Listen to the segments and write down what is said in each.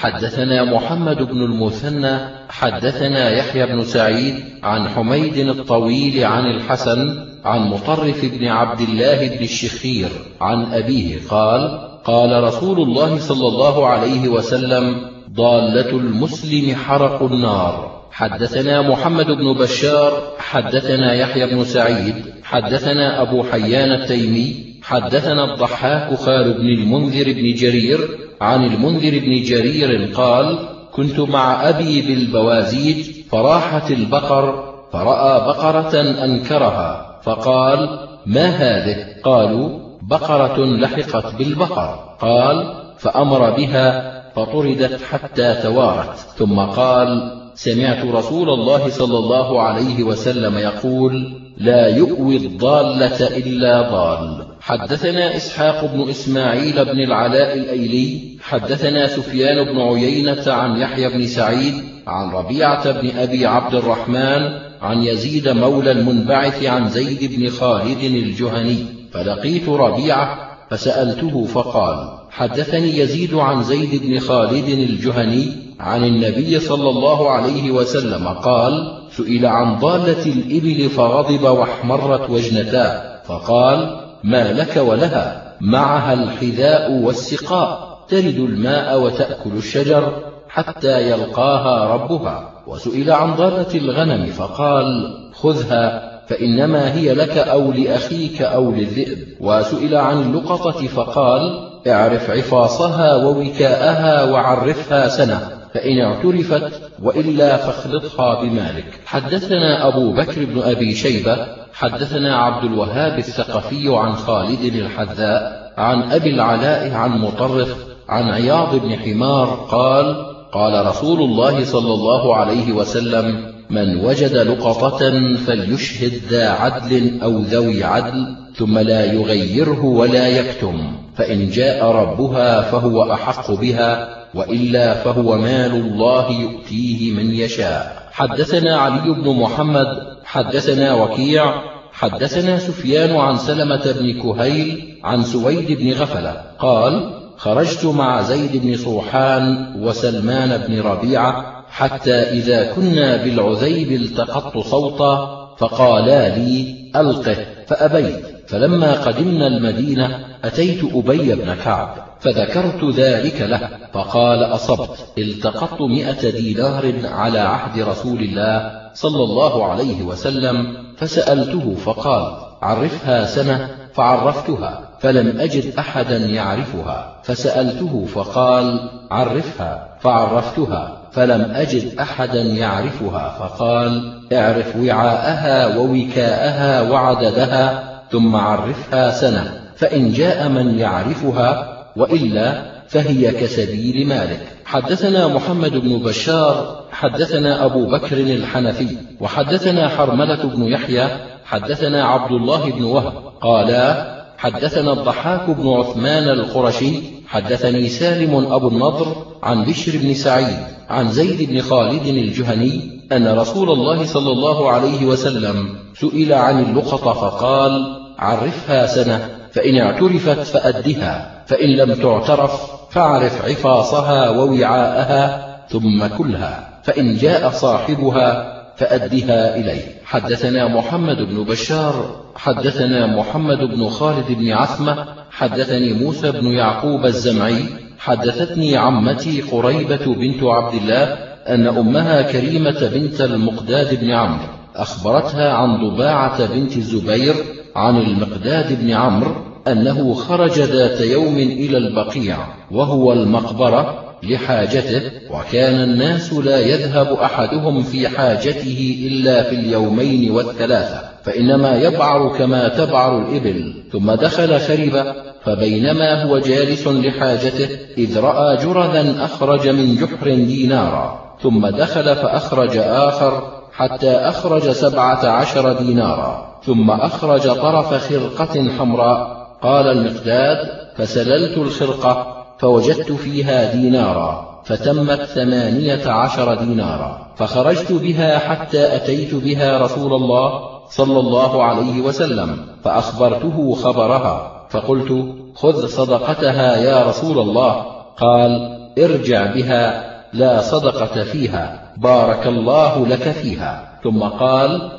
حدثنا محمد بن المثنى حدثنا يحيى بن سعيد عن حميد الطويل عن الحسن عن مطرف بن عبد الله بن الشخير عن أبيه قال قال رسول الله صلى الله عليه وسلم ضالة المسلم حرق النار. حدثنا محمد بن بشار حدثنا يحيى بن سعيد حدثنا أبو حيان التيمي حدثنا الضحاك خال بن المنذر بن جرير عن المنذر بن جرير قال كنت مع أبي بالبوازيج فراحت البقر فرأى بقرة أنكرها فقال ما هذه؟ قالوا بقرة لحقت بالبقر. قال فأمر بها فطردت حتى توارت. ثم قال سمعت رسول الله صلى الله عليه وسلم يقول لا يؤوي الضالة إلا ضال. حدثنا إسحاق بن إسماعيل بن العلاء الأيلي حدثنا سفيان بن عيينة عن يحيى بن سعيد عن ربيعة بن أبي عبد الرحمن عن يزيد مولى المنبعث عن زيد بن خالد الجهني فلقيت ربيعة فسألته فقال حدثني يزيد عن زيد بن خالد الجهني عن النبي صلى الله عليه وسلم قال سئل عن ضالة الإبل فغضب واحمرت وجنتاه فقال ما لك ولها. معها الحذاء والسقاء. تلد الماء وتأكل الشجر حتى يلقاها ربها. وسئل عن ضالة الغنم فقال خذها فإنما هي لك أو لأخيك أو للذئب. وسئل عن اللقطة فقال اعرف عفاصها ووكاءها وعرفها سنة. فإن اعترفت وإلا فاخلطها بمالك. حدثنا أبو بكر بن أبي شيبة حدثنا عبد الوهاب الثقفي عن خالد الحذاء عن أبي العلاء عن مطرف عن عياض بن حمار قال قال رسول الله صلى الله عليه وسلم من وجد لقطة فليشهد ذا عدل أو ذوي عدل ثم لا يغيره ولا يكتم فإن جاء ربها فهو أحق بها وإلا فهو مال الله يؤتيه من يشاء. حدثنا علي بن محمد حدثنا وكيع حدثنا سفيان عن سلمة بن كهيل عن سويد بن غفلة قال خرجت مع زيد بن صوحان وسلمان بن ربيعة حتى إذا كنا بالعذيب التقطت صوتا فقالا لي ألقه فأبيت. فلما قدمنا المدينة أتيت أبي بن كعب فذكرت ذلك له فقال أصبت التقطت مئة دينار على عهد رسول الله صلى الله عليه وسلم فسألته فقال عرفها سنة؟ فعرفتها فلم أجد أحدا يعرفها فسألته فقال عرفها فعرفتها فلم أجد أحدا يعرفها فقال اعرف وعاءها ووكاءها وعددها ثم عرفها سنة فإن جاء من يعرفها وإلا فهي كسبيل مالك. حدثنا محمد بن بشار حدثنا أبو بكر الحنفي وحدثنا حرملة بن يحيى حدثنا عبد الله بن وهب قالا حدثنا الضحاك بن عثمان القرشي حدثني سالم أبو النضر عن بشر بن سعيد عن زيد بن خالد الجهني أن رسول الله صلى الله عليه وسلم سئل عن اللقطة فقال عرفها سنة فإن اعترفت فأدها فإن لم تعترف فاعرف عفاصها ووعاءها ثم كلها فإن جاء صاحبها فأدها إليه. حدثنا محمد بن بشار حدثنا محمد بن خالد بن عثمة حدثني موسى بن يعقوب الزمعي حدثتني عمتي قريبة بنت عبد الله أن أمها كريمة بنت المقداد بن عمرو. أخبرتها عن ضباعة بنت الزبير عن المقداد بن عمرو أنه خرج ذات يوم إلى البقيع وهو المقبرة لحاجته وكان الناس لا يذهب أحدهم في حاجته إلا في اليومين والثلاثة فإنما يبعر كما تبعر الإبل ثم دخل خرب فبينما هو جالس لحاجته إذ رأى جرذا أخرج من جحر دينارا ثم دخل فأخرج آخر حتى أخرج سبعة عشر دينارا ثم أخرج طرف خرقة حمراء. قال المقداد فسللت الخرقة فوجدت فيها دينارا فتمت ثمانية عشر دينارا. فخرجت بها حتى أتيت بها رسول الله صلى الله عليه وسلم فأخبرته خبرها. فقلت خذ صدقتها يا رسول الله. قال ارجع بها لا صدقة فيها. بارك الله لك فيها. ثم قال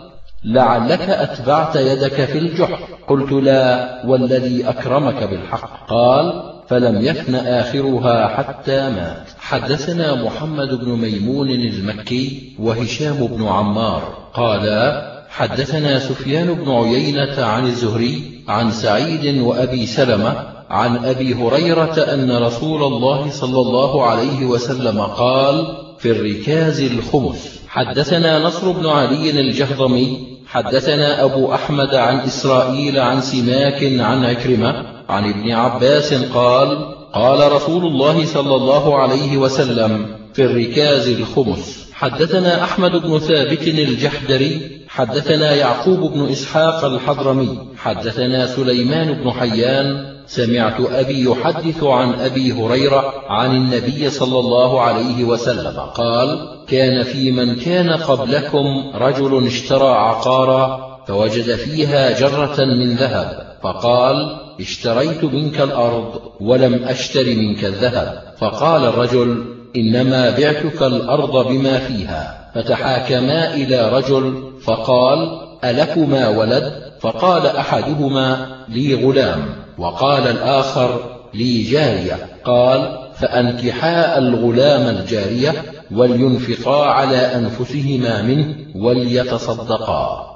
لعلك أتبعت يدك في الجحر قلت لا والذي أكرمك بالحق. قال فلم يفن آخرها حتى مات. حدثنا محمد بن ميمون المكي وهشام بن عمار. قالا حدثنا سفيان بن عيينة عن الزهري عن سعيد وأبي سلمة عن أبي هريرة أن رسول الله صلى الله عليه وسلم قال في الركاز الخمس. حدثنا نصر بن علي الجهضمي حدثنا أبو أحمد عن إسرائيل عن سماك عن عكرمة عن ابن عباس قال قال رسول الله صلى الله عليه وسلم في الركاز الخمس. حدثنا أحمد بن ثابت الجحدري حدثنا يعقوب بن إسحاق الحضرمي حدثنا سليمان بن حيان سمعت أبي يحدث عن أبي هريرة عن النبي صلى الله عليه وسلم قال كان في من كان قبلكم رجل اشترى عقارا فوجد فيها جرة من ذهب فقال اشتريت منك الأرض ولم أشتر منك الذهب فقال الرجل إنما بعتك الأرض بما فيها فتحاكما إلى رجل فقال ألكما ولد؟ فقال أحدهما لي غلام. وقال الآخر لي جارية. قال فأنكحا الغلام الجارية ولينفقا على أنفسهما منه وليتصدقا.